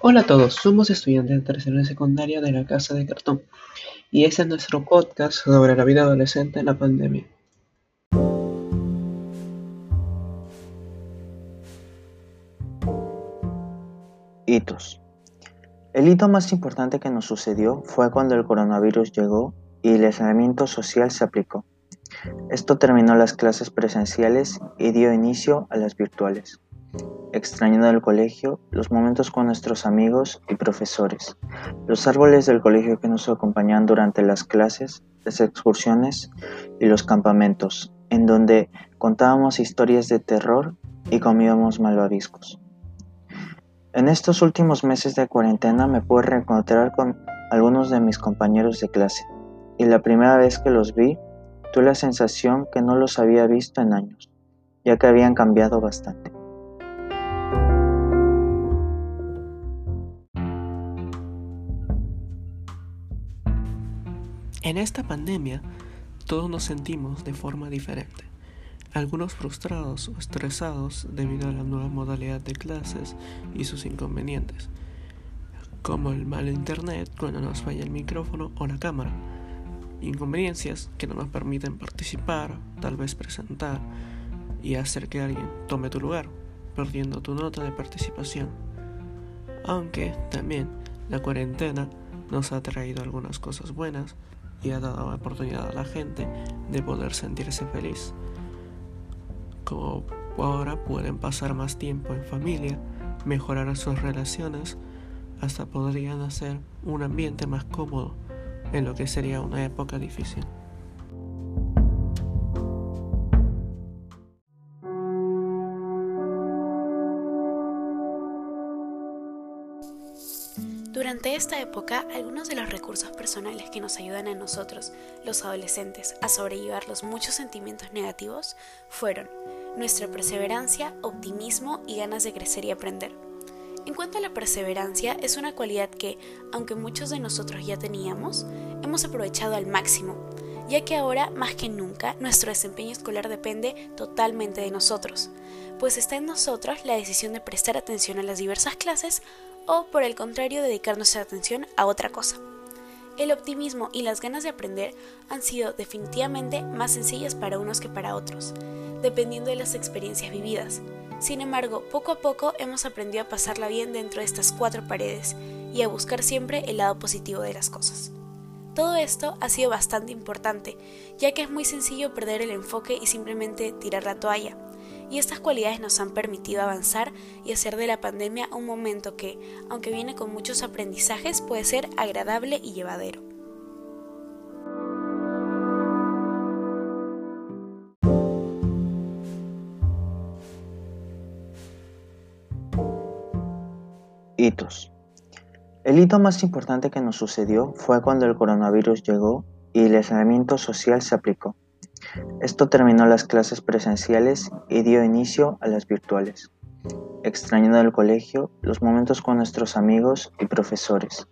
Hola a todos, somos estudiantes de tercera y secundaria de la Casa de Cartón y este es nuestro podcast sobre la vida adolescente en la pandemia. Hitos. El hito más importante que nos sucedió fue cuando el coronavirus llegó y el aislamiento social se aplicó. Esto terminó las clases presenciales y dio inicio a las virtuales extrañando el colegio, los momentos con nuestros amigos y profesores, los árboles del colegio que nos acompañaban durante las clases, las excursiones y los campamentos, en donde contábamos historias de terror y comíamos malvaviscos. En estos últimos meses de cuarentena me pude reencontrar con algunos de mis compañeros de clase, y la primera vez que los vi, tuve la sensación que no los había visto en años, ya que habían cambiado bastante. En esta pandemia, todos nos sentimos de forma diferente. Algunos frustrados o estresados debido a la nueva modalidad de clases y sus inconvenientes, como el mal internet cuando nos falla el micrófono o la cámara, inconveniencias que no nos permiten participar, tal vez presentar y hacer que alguien tome tu lugar, perdiendo tu nota de participación. Aunque también la cuarentena nos ha traído algunas cosas buenas, y ha dado la oportunidad a la gente de poder sentirse feliz. Como ahora pueden pasar más tiempo en familia, mejorar sus relaciones, hasta podrían hacer un ambiente más cómodo en lo que sería una época difícil. Durante esta época, algunos de los recursos personales que nos ayudan a nosotros, los adolescentes, a sobrellevar los muchos sentimientos negativos fueron nuestra perseverancia, optimismo y ganas de crecer y aprender. En cuanto a la perseverancia, es una cualidad que, aunque muchos de nosotros ya teníamos, hemos aprovechado al máximo, ya que ahora, más que nunca, nuestro desempeño escolar depende totalmente de nosotros, pues está en nosotros la decisión de prestar atención a las diversas clases o por el contrario dedicar nuestra atención a otra cosa. El optimismo y las ganas de aprender han sido definitivamente más sencillas para unos que para otros, dependiendo de las experiencias vividas. Sin embargo, poco a poco hemos aprendido a pasarla bien dentro de estas cuatro paredes y a buscar siempre el lado positivo de las cosas. Todo esto ha sido bastante importante, ya que es muy sencillo perder el enfoque y simplemente tirar la toalla, y estas cualidades nos han permitido avanzar y hacer de la pandemia un momento que, aunque viene con muchos aprendizajes, puede ser agradable y llevadero. Hitos. El hito más importante que nos sucedió fue cuando el coronavirus llegó y el aislamiento social se aplicó. Esto terminó las clases presenciales y dio inicio a las virtuales, extrañando el colegio, los momentos con nuestros amigos y profesores,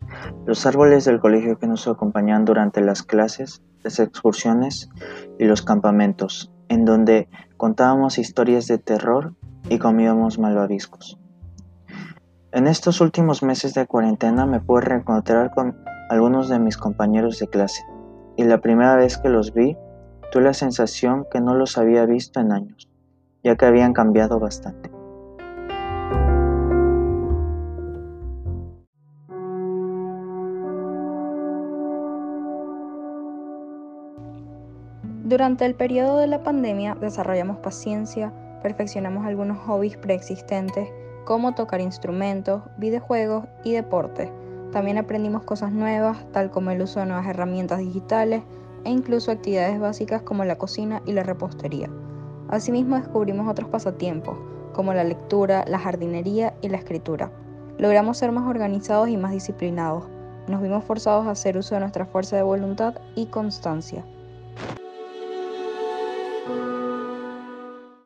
los árboles del colegio que nos acompañaban durante las clases, las excursiones y los campamentos, en donde contábamos historias de terror y comíamos malvaviscos. En estos últimos meses de cuarentena me pude reencontrar con algunos de mis compañeros de clase, y la primera vez que los vi Tuve la sensación que no los había visto en años, ya que habían cambiado bastante. Durante el periodo de la pandemia desarrollamos paciencia, perfeccionamos algunos hobbies preexistentes como tocar instrumentos, videojuegos y deportes. También aprendimos cosas nuevas, tal como el uso de nuevas herramientas digitales, e incluso actividades básicas como la cocina y la repostería. Asimismo descubrimos otros pasatiempos, como la lectura, la jardinería y la escritura. Logramos ser más organizados y más disciplinados. Nos vimos forzados a hacer uso de nuestra fuerza de voluntad y constancia.